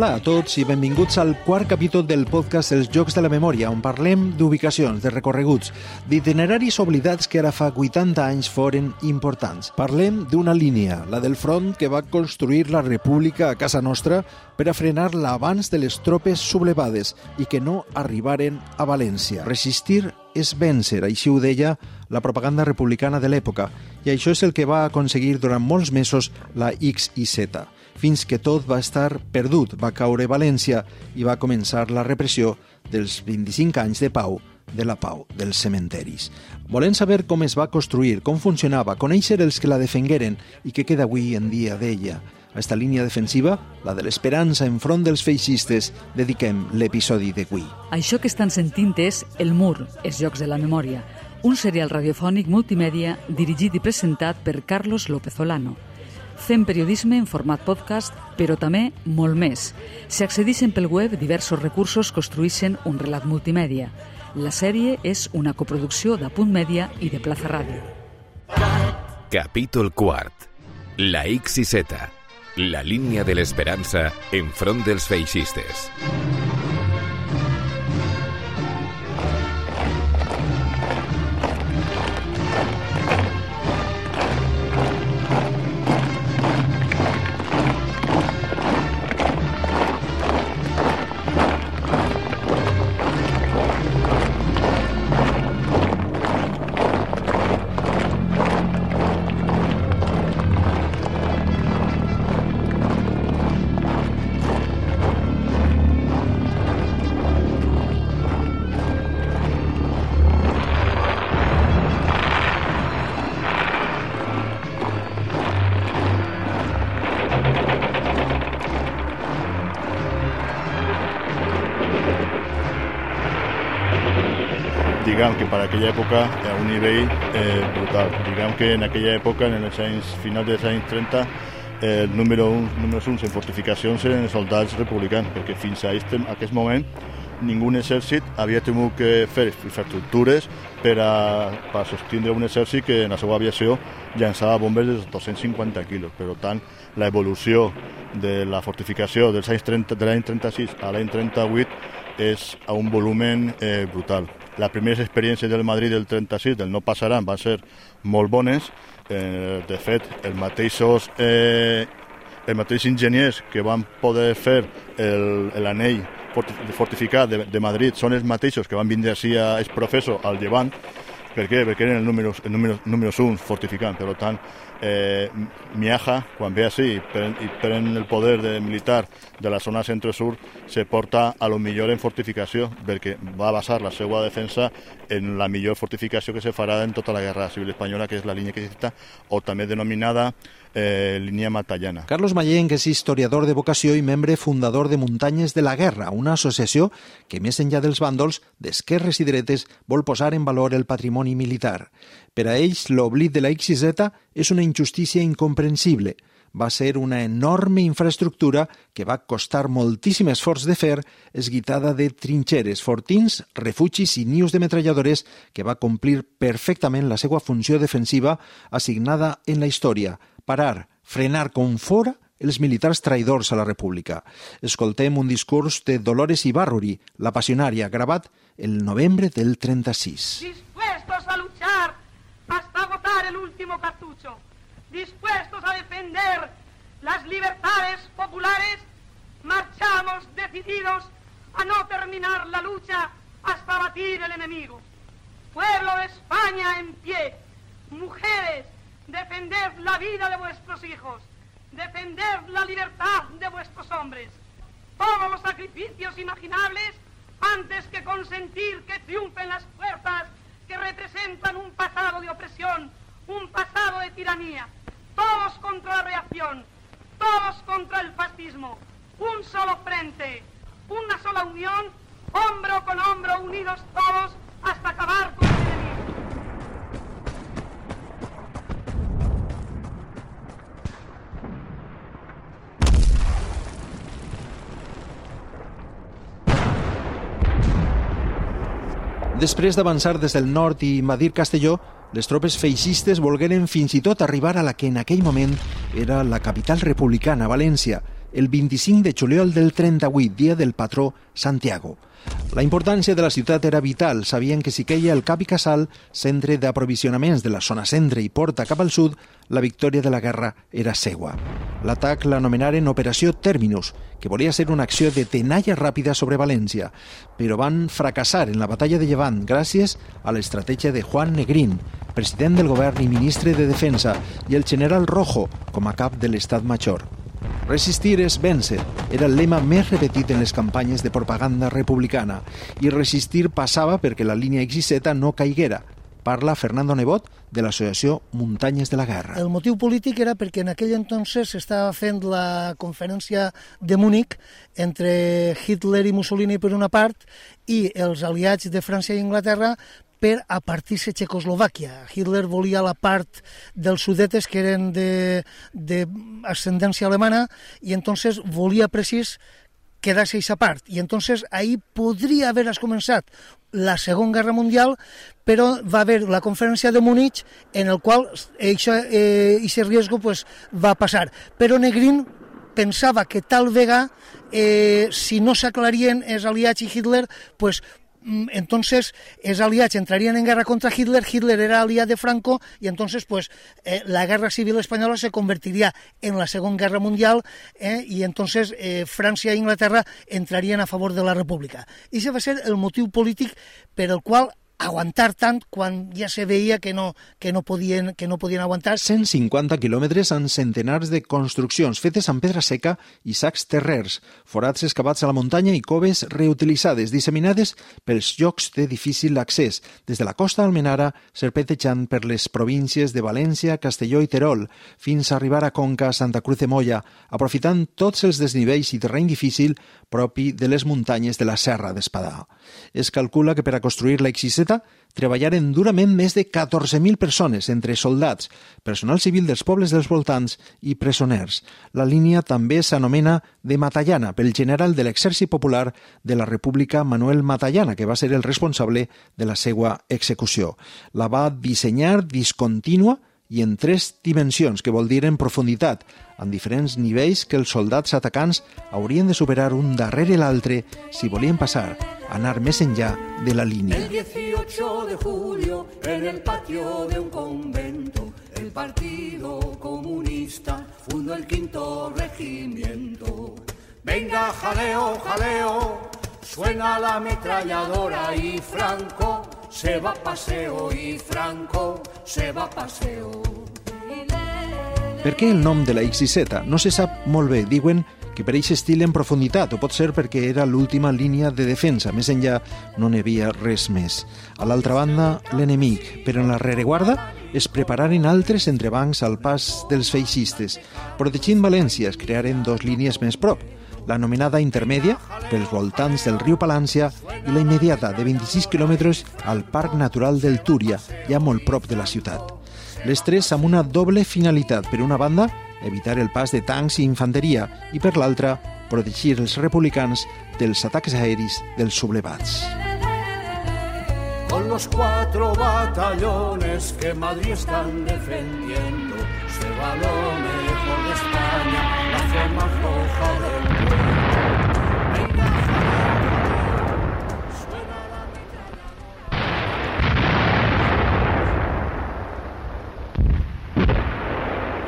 Hola a tots i benvinguts al quart capítol del podcast Els Jocs de la Memòria, on parlem d'ubicacions, de recorreguts, d'itineraris oblidats que ara fa 80 anys foren importants. Parlem d'una línia, la del front que va construir la República a casa nostra per a frenar l'abans de les tropes sublevades i que no arribaren a València. Resistir és vèncer, així ho deia la propaganda republicana de l'època, i això és el que va aconseguir durant molts mesos la X i Z fins que tot va estar perdut. Va caure València i va començar la repressió dels 25 anys de pau de la pau dels cementeris. Volem saber com es va construir, com funcionava, conèixer els que la defengueren i què queda avui en dia d'ella. A esta línia defensiva, la de l'esperança enfront dels feixistes, dediquem l'episodi d'avui. Això que estan sentint és El Mur, els Jocs de la Memòria, un serial radiofònic multimèdia dirigit i presentat per Carlos López Olano fem periodisme en format podcast, però també molt més. Si accedixen pel web, diversos recursos construïssin un relat multimèdia. La sèrie és una coproducció de Punt Mèdia i de Plaza Ràdio. Capítol quart. La X i Z. La línia de l'esperança enfront dels feixistes. Diguem que per aquella època a un nivell eh, brutal. Diguem que en aquella època, en els anys finals dels anys 30, eh, el número un, número un en fortificacions eren els soldats republicans, perquè fins a aquest, a aquest moment ningú exèrcit havia tingut que fer infraestructures per a, per a sostindre un exèrcit que en la seva aviació llançava bombes de 250 quilos. Per tant, l'evolució de la fortificació dels anys 30, de l'any 36 a l'any 38 és a un volumen eh, brutal. Les primeres experiències del Madrid del 36, del no passaran, van ser molt bones. Eh, de fet, els mateixos, eh, els mateixos enginyers que van poder fer l'anell fortificat de, de Madrid són els mateixos que van vindre així a Esprofeso al Llevant, per què? Perquè eren els números, els números, números uns fortificant. Per tant, eh, Miaja, quan ve així i pren, i pren el poder de militar de la zona centre-sur, se porta a lo millor en fortificació, perquè va basar la seva defensa en la millor fortificació que se farà en tota la guerra civil espanyola, que és la línia que cita, o també denominada eh, línia Matallana. Carlos Mayenc és historiador de vocació i membre fundador de Muntanyes de la Guerra, una associació que, més enllà dels bàndols, d'esquerres i dretes, vol posar en valor el patrimoni militar. Per a ells, l'oblit de la XZ és una injustícia incomprensible. Va ser una enorme infraestructura que va costar moltíssim esforç de fer, esguitada de trinxeres, fortins, refugis i nius de metralladores que va complir perfectament la seva funció defensiva assignada en la història, parar, frenar com fora els militars traïdors a la República. Escoltem un discurs de Dolores Ibarruri, la passionària, gravat el novembre del 36. Dispuestos a luchar hasta agotar el último cartucho, dispuestos a defender las libertades populares, marchamos decididos a no terminar la lucha hasta batir el enemigo. Pueblo de España en pie, mujeres, defended la vida de vuestros hijos, defender la libertad de vuestros hombres. Todos los sacrificios imaginables antes que consentir que triunfen las fuerzas que representan un pasado de opresión, un pasado de tiranía. Todos contra la reacción, todos contra el fascismo. Un solo frente, una sola unión, hombro con hombro, unidos todos hasta acabar con Després d'avançar des del nord i invadir Castelló, les tropes feixistes volgueren fins i tot arribar a la que en aquell moment era la capital republicana, València, el 25 de juliol del 38, dia del patró Santiago. La importància de la ciutat era vital. Sabien que si queia el Cap i Casal, centre d'aprovisionaments de la zona centre i porta cap al sud, la victòria de la guerra era seua. L'atac l'anomenaren Operació Terminus, que volia ser una acció de tenalla ràpida sobre València, però van fracassar en la batalla de Llevant gràcies a l'estratègia de Juan Negrín, president del govern i ministre de Defensa, i el general Rojo com a cap de l'estat major. Resistir és vèncer era el lema més repetit en les campanyes de propaganda republicana i resistir passava perquè la línia XZ no caiguera. Parla Fernando Nebot de l'associació Muntanyes de la Guerra. El motiu polític era perquè en aquell entonces s'estava fent la conferència de Múnich entre Hitler i Mussolini per una part i els aliats de França i Inglaterra per a partir-se Txecoslovàquia. Hitler volia la part dels sudetes que eren d'ascendència alemana i entonces volia precís quedar-se a part. I entonces ahí podria haver començat la Segona Guerra Mundial, però va haver la conferència de Múnich en el qual això, eh, riesgo pues, va passar. Però Negrín pensava que tal vegada, eh, si no s'aclarien els aliats i Hitler, pues, entonces els aliats entrarían en guerra contra Hitler, Hitler era aliat de Franco y entonces pues eh, la guerra civil española se convertiría en la Segunda Guerra Mundial eh, y entonces eh, Francia e Inglaterra entrarían a favor de la República. Ese va a ser el motiu polític per el qual aguantar tant quan ja se veia que no, que no, podien, que no podien aguantar. 150 quilòmetres amb centenars de construccions fetes amb pedra seca i sacs terrers, forats excavats a la muntanya i coves reutilitzades, disseminades pels llocs de difícil accés, des de la costa almenara, serpentejant per les províncies de València, Castelló i Terol, fins a arribar a Conca, Santa Cruz de Molla, aprofitant tots els desnivells i terreny difícil propi de les muntanyes de la Serra d'Espadà. Es calcula que per a construir la XZ treballaren durament més de 14.000 persones, entre soldats, personal civil dels pobles dels voltants i presoners. La línia també s'anomena de Matallana pel general de l'Exèrcit Popular de la República Manuel Matallana, que va ser el responsable de la seva execució. La va dissenyar discontínua i en tres dimensions, que vol dir en profunditat, en diferents nivells que els soldats atacants haurien de superar un darrere l'altre si volien passar, anar més enllà de la línia. El 18 de julio, en el patio de un convento, el Partido Comunista fundó el quinto regimiento. Venga, jaleo, jaleo, suena la ametralladora y Franco se va a paseo y Franco se va a paseo. Per què el nom de la XZ? No se sap molt bé. Diuen que per aquest estil en profunditat, o pot ser perquè era l'última línia de defensa. Més enllà no n'hi havia res més. A l'altra banda, l'enemic, però en la rereguarda es prepararen altres entrebancs al pas dels feixistes. Protegint València es crearen dos línies més prop, l'anomenada intermèdia, pels voltants del riu Palància, i la immediata, de 26 quilòmetres, al Parc Natural del Túria, ja molt prop de la ciutat. Les tres amb una doble finalitat. Per una banda, evitar el pas de tancs i infanteria, i per l'altra, protegir els republicans dels atacs aeris dels sublevats. Con los cuatro batallones que Madrid están defendiendo, se va lo mejor de España, la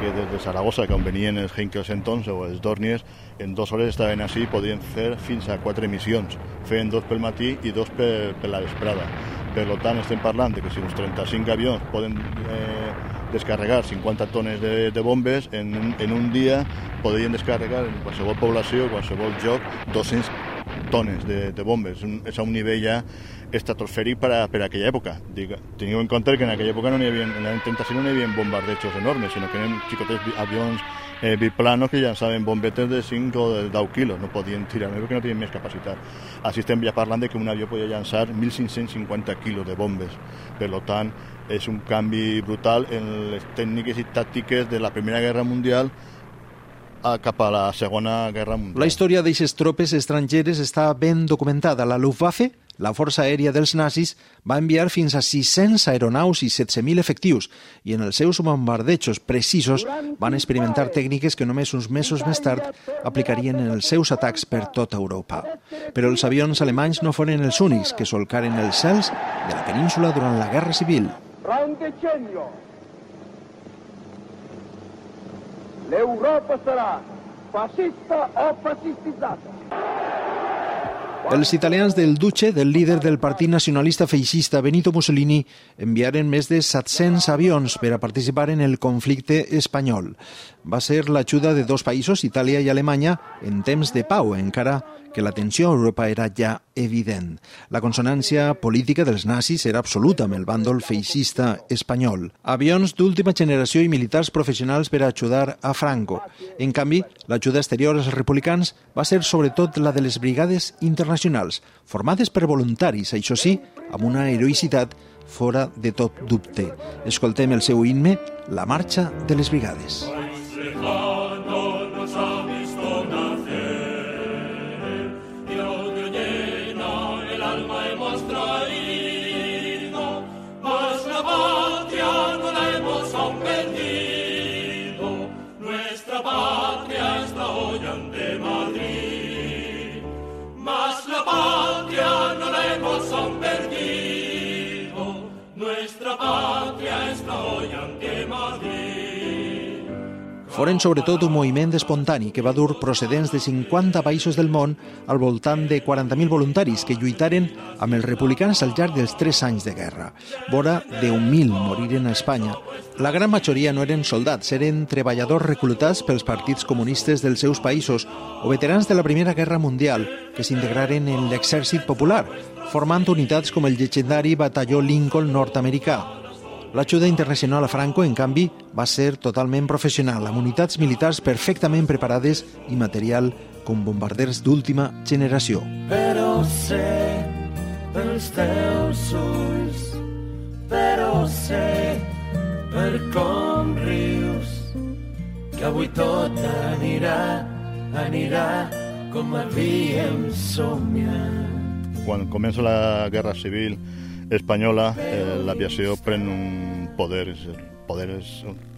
que des de Saragossa, quan venien els Henkels entonces o els Dorniers, en dues hores estaven així i podien fer fins a quatre missions. Feien dos pel matí i dos per, la vesprada. Per tant, estem que si uns 35 avions poden eh, descarregar 50 tones de, de bombes, en, un, en un dia podrien descarregar en qualsevol població, qualsevol joc, 200 tones de, de bombes. És, a un nivell ja estratosfèric per, a, per a aquella època. Dic, teniu en compte que en aquella època no n'hi havia, en l'any 35 no hi havia bombardejos enormes, sinó que eren xicotets avions eh, biplanos que llançaven bombetes de 5 o de 10 quilos, no podien tirar més perquè no tenien més capacitat. Així estem ja parlant de que un avió podia llançar 1.550 quilos de bombes. Per tant, és un canvi brutal en les tècniques i tàctiques de la Primera Guerra Mundial cap a la Segona Guerra Mundial. La història d'aixes tropes estrangeres està ben documentada. La Luftwaffe la Força Aèria dels nazis va enviar fins a 600 aeronaus i 17.000 efectius i en els seus bombardejos precisos van experimentar tècniques que només uns mesos més tard aplicarien en els seus atacs per tota Europa. Però els avions alemanys no foren els únics que solcaren els cels de la península durant la Guerra Civil. L'Europa serà fascista o fascistizzata. Els italians del Duce, del líder del partit nacionalista feixista Benito Mussolini, enviaren més de 700 avions per a participar en el conflicte espanyol. Va ser l'ajuda de dos països, Itàlia i Alemanya, en temps de pau, encara que la tensió a Europa era ja evident. La consonància política dels nazis era absoluta amb el bàndol feixista espanyol. Avions d'última generació i militars professionals per ajudar a Franco. En canvi, l'ajuda exterior als republicans va ser sobretot la de les brigades internacionals, formades per voluntaris, això sí, amb una heroïcitat fora de tot dubte. Escoltem el seu himne, La marxa de les brigades. Foren sobretot un moviment espontani que va dur procedents de 50 països del món al voltant de 40.000 voluntaris que lluitaren amb els republicans al llarg dels tres anys de guerra. Vora 10.000 moriren a Espanya. La gran majoria no eren soldats, eren treballadors reclutats pels partits comunistes dels seus països o veterans de la Primera Guerra Mundial que s'integraren en l'exèrcit popular, formant unitats com el llegendari batalló Lincoln nord-americà, L'ajuda internacional a Franco, en canvi, va ser totalment professional, amb unitats militars perfectament preparades i material com bombarders d'última generació. Però sé pels teus ulls, però sé per com rius, que avui tot anirà, anirà com havíem somiat. Quan comença la Guerra Civil, espanyola, eh, l'aviació pren un poder, poder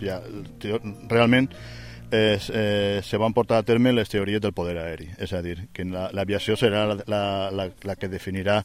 ja, realment eh, eh, se van portar a terme les teories del poder aeri, és a dir, que l'aviació serà la, la, la, la que definirà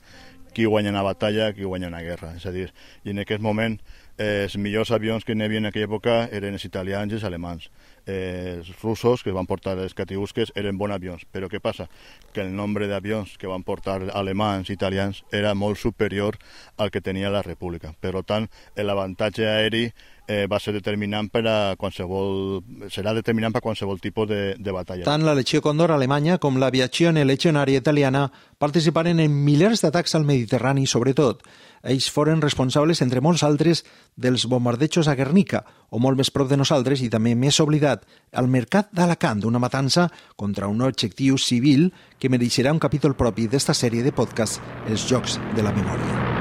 qui guanya una batalla, qui guanya una guerra. És a dir, i en aquest moment eh, els millors avions que n'hi havia en aquella època eren els italians i els alemans. Eh, els russos que van portar els catiusques eren bons avions, però què passa? Que el nombre d'avions que van portar alemans i italians era molt superior al que tenia la república. Per tant, l'avantatge aeri eh, va ser determinant per a qualsevol, serà determinant per a qualsevol tipus de, de batalla. Tant la Legió Condor alemanya com l'aviazione legionària italiana participaren en milers d'atacs al Mediterrani, sobretot. Ells foren responsables, entre molts altres, dels bombardejos a Guernica, o molt més prop de nosaltres i també més oblidat, al mercat d'Alacant, una matança contra un objectiu civil que mereixerà un capítol propi d'esta sèrie de podcast, Els Jocs de la Memòria.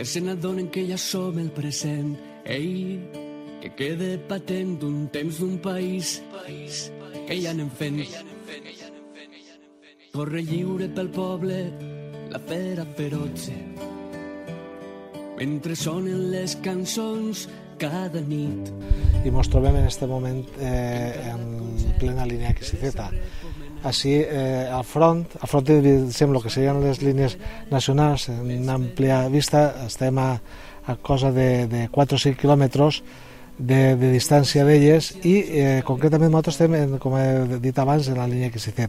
Que se n'adonen que ja som el present. Ei, que quede patent d'un temps d'un país, país, que ja anem fent. Corre lliure pel poble, la fera feroce. Mentre sonen les cançons cada nit. I ens trobem en aquest moment eh, en plena línia que s'hi feta així eh, al front, al front diguem, el que serien les línies nacionals en àmplia vista, estem a, a cosa de, de 4 o 5 quilòmetres de, de distància d'elles i eh, concretament nosaltres estem, en, com he dit abans, en la línia XZ.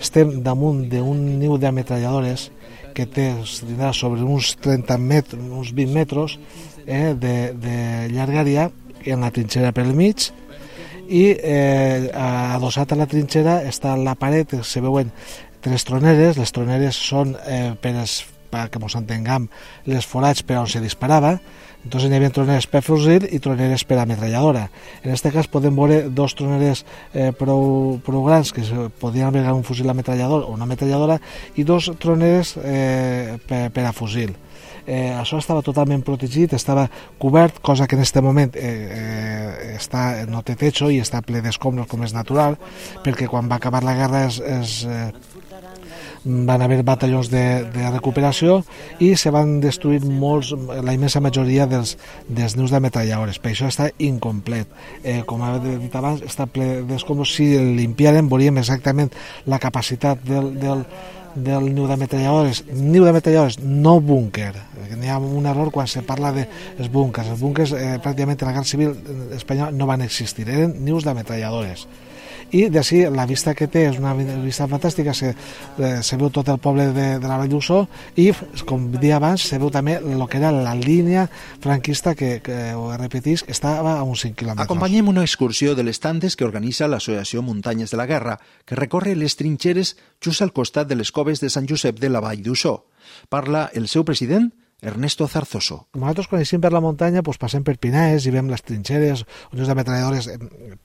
Estem damunt d'un niu d'ametralladores que té sobre uns 30 metres, uns 20 metres eh, de, de llargària en la trinxera pel mig i eh, adossat a la trinxera està la paret, se veuen tres troneres, les troneres són eh, per, es, perquè ens entenguem, les forats per on se disparava, entonces hi havia troneres per fusil i troneres per ametralladora. En aquest cas podem veure dos troneres eh, prou, prou grans que podien haver un fusil ametrallador o una ametralladora i dos troneres eh, per, per a fusil. Eh, això estava totalment protegit, estava cobert, cosa que en aquest moment eh, eh, està, no té techo i està ple d'escombros com és natural, perquè quan va acabar la guerra es, es, eh, van haver batallons de, de recuperació i se van destruir molts, la immensa majoria dels, dels nius d'ametralladores. Per això està incomplet. Eh, com he dit abans, està ple d'escombros. Si el limpiaren, veuríem exactament la capacitat del, del, del niu d'ametralladores, niu d'ametralladores, no búnquer. N'hi ha un error quan se parla de els búnkers. Els búnkers eh, pràcticament en la Guerra Civil espanyola no van existir, eren nius d'ametralladores i d'ací la vista que té és una vista fantàstica, se, eh, se veu tot el poble de, de la Vall d'Ussó i, com dia abans, se veu també el que era la línia franquista que, que ho repetís, estava a uns 5 quilòmetres. Acompanyem una excursió de les tantes que organitza l'Associació Muntanyes de la Guerra, que recorre les trinxeres just al costat de les coves de Sant Josep de la Vall d'Ussó. Parla el seu president, Ernesto Zarzoso. Nosaltres quan eixim per la muntanya pues, passem per Pinaes i veiem les trinxeres, uns d'ametralladores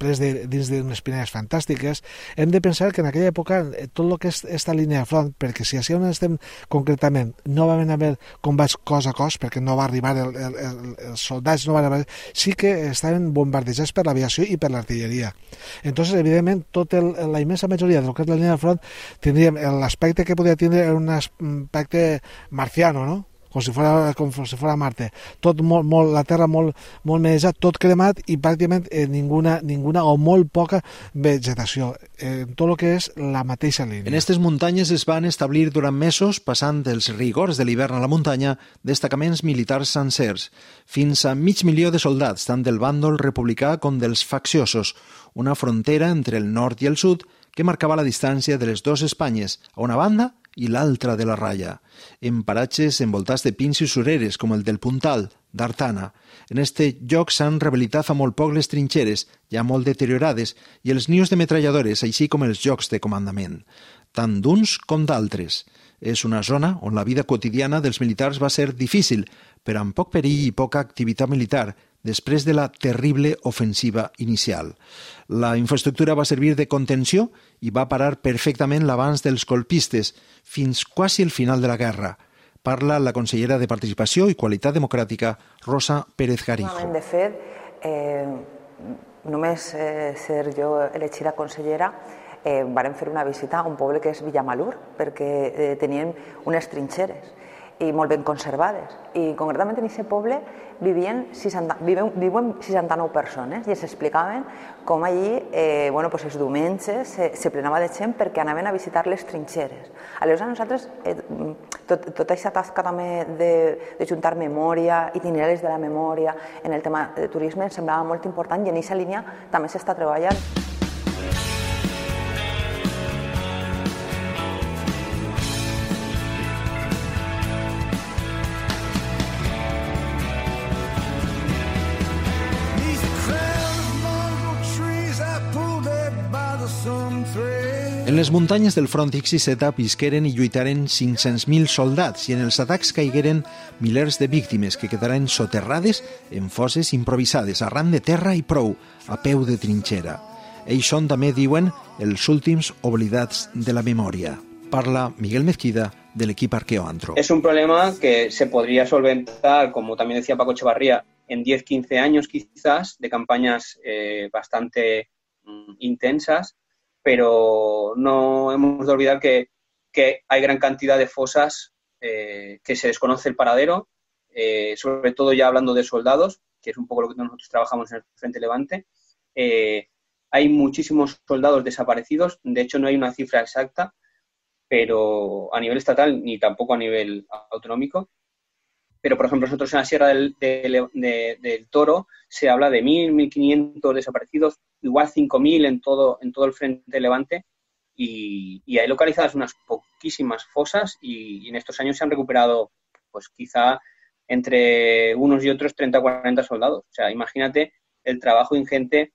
pres de, dins d'unes Pinaes fantàstiques. Hem de pensar que en aquella època eh, tot el que és esta línia de front, perquè si així on estem concretament no van haver combats cos a cos, perquè no va arribar el, el, el, els soldats, no van arribar, sí que estaven bombardejats per l'aviació i per l'artilleria. Entonces, evidentment, tot el, la immensa majoria del que és la línia de front tindríem l'aspecte que podia tindre era un aspecte marciano, no? Com si fora, com si fora Marte. Tot molt, molt, la Terra molt, molt menjat, tot cremat i pràcticament eh, ninguna, ninguna o molt poca vegetació. Eh, tot el que és la mateixa línia. En aquestes muntanyes es van establir durant mesos, passant dels rigors de l'hivern a la muntanya, destacaments militars sencers, fins a mig milió de soldats, tant del bàndol republicà com dels facciosos, una frontera entre el nord i el sud que marcava la distància de les dues Espanyes, a una banda i l'altra de la ratlla, en paratges envoltats de pins i sureres, com el del Puntal, d'Artana. En este lloc s'han rehabilitat fa molt poc les trinxeres, ja molt deteriorades, i els nius de metralladores, així com els jocs de comandament, tant d'uns com d'altres. És una zona on la vida quotidiana dels militars va ser difícil, però amb poc perill i poca activitat militar, després de la terrible ofensiva inicial. La infraestructura va servir de contenció i va parar perfectament l'abans dels colpistes fins quasi el final de la guerra. Parla la consellera de Participació i Qualitat Democràtica, Rosa Pérez Garijo. De fet, eh, només eh, ser jo elegida consellera, eh, vàrem fer una visita a un poble que és Villamalur, perquè eh, tenien unes trinxeres i molt ben conservades. I concretament en aquest poble vivien 60, viven, viuen 69 persones i ens explicaven com allí eh, bueno, pues els diumenges se, se plenava de gent perquè anaven a visitar les trinxeres. Aleshores nosaltres, eh, tot, tota aquesta tasca també de, de juntar memòria, itineraris de la memòria en el tema de turisme ens semblava molt important i en aquesta línia també s'està treballant. En les muntanyes del front XZ visqueren i lluitaren 500.000 soldats i en els atacs caigueren milers de víctimes que quedaren soterrades en fosses improvisades arran de terra i prou, a peu de trinxera. Ells són, també diuen, els últims oblidats de la memòria. Parla Miguel Mezquida del equipo Arqueoantro. Es un problema que se podría solventar, como también decía Paco Echevarría, en 10-15 años quizás, de campañas eh, bastante mm, intensas, pero no hemos de olvidar que, que hay gran cantidad de fosas eh, que se desconoce el paradero, eh, sobre todo ya hablando de soldados, que es un poco lo que nosotros trabajamos en el Frente Levante. Eh, hay muchísimos soldados desaparecidos, de hecho no hay una cifra exacta, pero a nivel estatal ni tampoco a nivel autonómico. Pero, por ejemplo, nosotros en la Sierra del, Toro se habla de 1.000, 1.500 desaparecidos, igual 5.000 en todo, en todo el frente Levante, y, y hay localizadas unas poquísimas fosas y, en estos años se han recuperado, pues quizá entre unos y otros 30 o 40 soldados. O sea, imagínate el trabajo ingente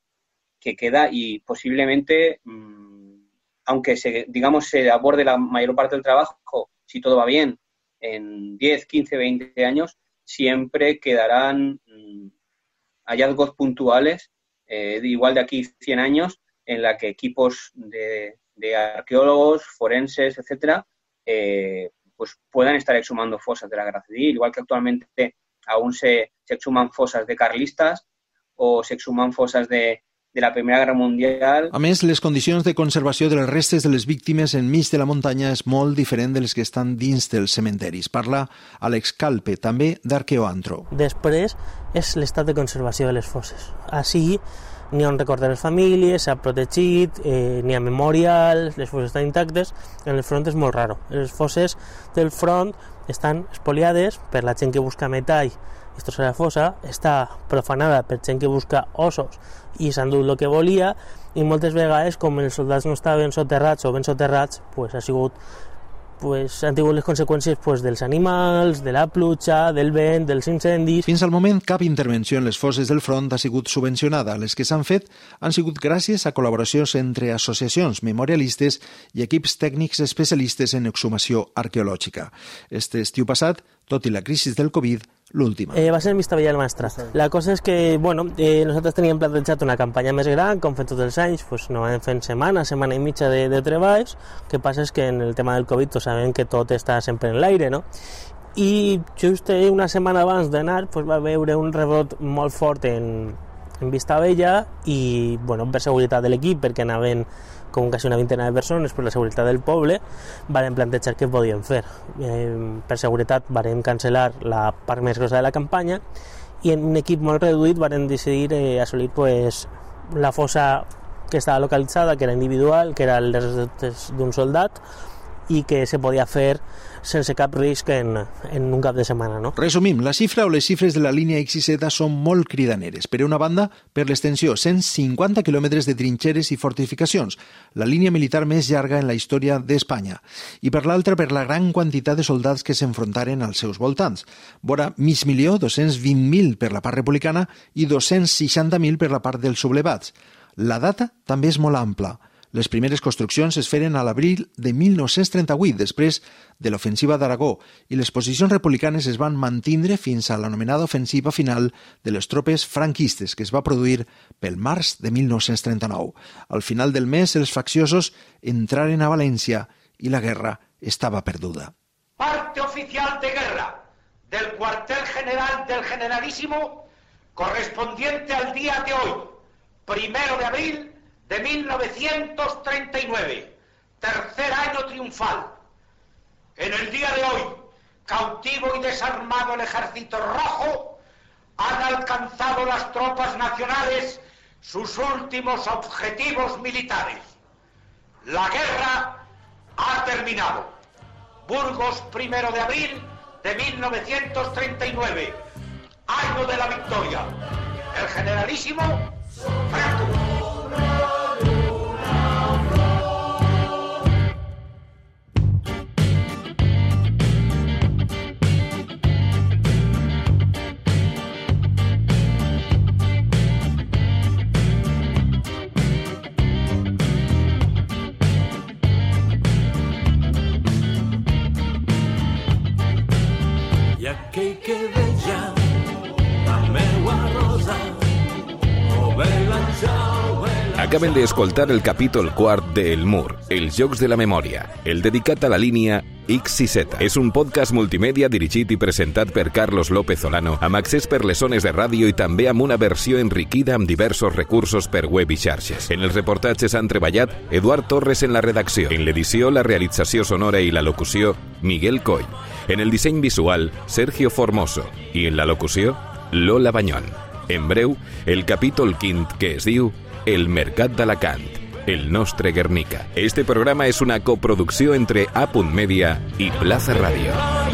que queda y posiblemente, mmm, aunque se, digamos se aborde la mayor parte del trabajo, si todo va bien, en 10, 15, 20 años siempre quedarán mm, hallazgos puntuales, eh, igual de aquí 100 años, en la que equipos de, arqueólogos, forenses, etcétera, eh, pues puedan estar exhumando fosas de la guerra civil, igual que actualmente aún se, se exhuman fosas de carlistas o se exhuman fosas de, de la Primera Guerra Mundial. A més, les condicions de conservació de les restes de les víctimes enmig de la muntanya és molt diferent de les que estan dins dels cementeris. Parla Àlex Calpe, també d'Arqueoantro. Després és l'estat de conservació de les fosses. Així n'hi ha un record de les famílies, s'ha protegit, eh, n'hi ha memorials, les fosses estan intactes, en el front és molt raro. Les fosses del front estan espoliades per la gent que busca metall de la fosa, està profanada per gent que busca ossos i s'han dut el que volia i moltes vegades, com els soldats no estaven soterrats o ben soterrats, pues, ha sigut pues, han tingut les conseqüències pues, dels animals, de la pluja, del vent, dels incendis... Fins al moment, cap intervenció en les fosses del front ha sigut subvencionada. Les que s'han fet han sigut gràcies a col·laboracions entre associacions memorialistes i equips tècnics especialistes en exhumació arqueològica. Este estiu passat, tot i la crisi del Covid, l'última. Eh, va ser en Vista Maestra. La cosa és que, bueno, eh, nosaltres teníem plantejat una campanya més gran, com fem tots els anys, pues, no vam fent setmana, setmana i mitja de, de treballs, que passa és que en el tema del Covid pues, sabem que tot està sempre en l'aire, no? I just eh, una setmana abans d'anar pues, va veure un rebrot molt fort en, en Vista Vella i, bueno, per seguretat de l'equip, perquè anaven com quasi una vintena de persones per la seguretat del poble, varen plantejar què podíem fer. Eh, per seguretat varen cancel·lar la part més grossa de la campanya i en un equip molt reduït varen decidir eh, assolir pues, la fossa que estava localitzada, que era individual, que era el d'un soldat, i que se podia fer sense cap risc en, en un cap de setmana. No? Resumim, la xifra o les xifres de la línia X i Z són molt cridaneres. Per una banda, per l'extensió, 150 quilòmetres de trinxeres i fortificacions, la línia militar més llarga en la història d'Espanya. I per l'altra, per la gran quantitat de soldats que s'enfrontaren als seus voltants. Vora mig milió, 220.000 per la part republicana i 260.000 per la part dels sublevats. La data també és molt ampla. Les primeres construccions es feren a l'abril de 1938, després de l'ofensiva d'Aragó, i les posicions republicanes es van mantindre fins a l'anomenada ofensiva final de les tropes franquistes, que es va produir pel març de 1939. Al final del mes, els facciosos entraren a València i la guerra estava perduda. Parte oficial de guerra del cuartel general del generalísimo correspondiente al día de hoy, primero de abril de 1939, tercer año triunfal. En el día de hoy, cautivo y desarmado el ejército rojo, han alcanzado las tropas nacionales sus últimos objetivos militares. La guerra ha terminado. Burgos, primero de abril de 1939, año de la victoria. El generalísimo Acaben d'escoltar el capítol quart de El Mur, els Jocs de la Memòria, el dedicat a la línia X i Z. És un podcast multimèdia dirigit i presentat per Carlos López Olano, amb accés per les zones de ràdio i també amb una versió enriquida amb diversos recursos per web i xarxes. En els reportatges han treballat Eduard Torres en la redacció, en l'edició, la realització sonora i la locució, Miguel Coll. En el disseny visual, Sergio Formoso. I en la locució, Lola Bañón. En breu, el capítol quint que es diu el Mercat d'Alacant, el nostre Guernica. Este programa és una coproducció entre A. Media i Plaza Radio.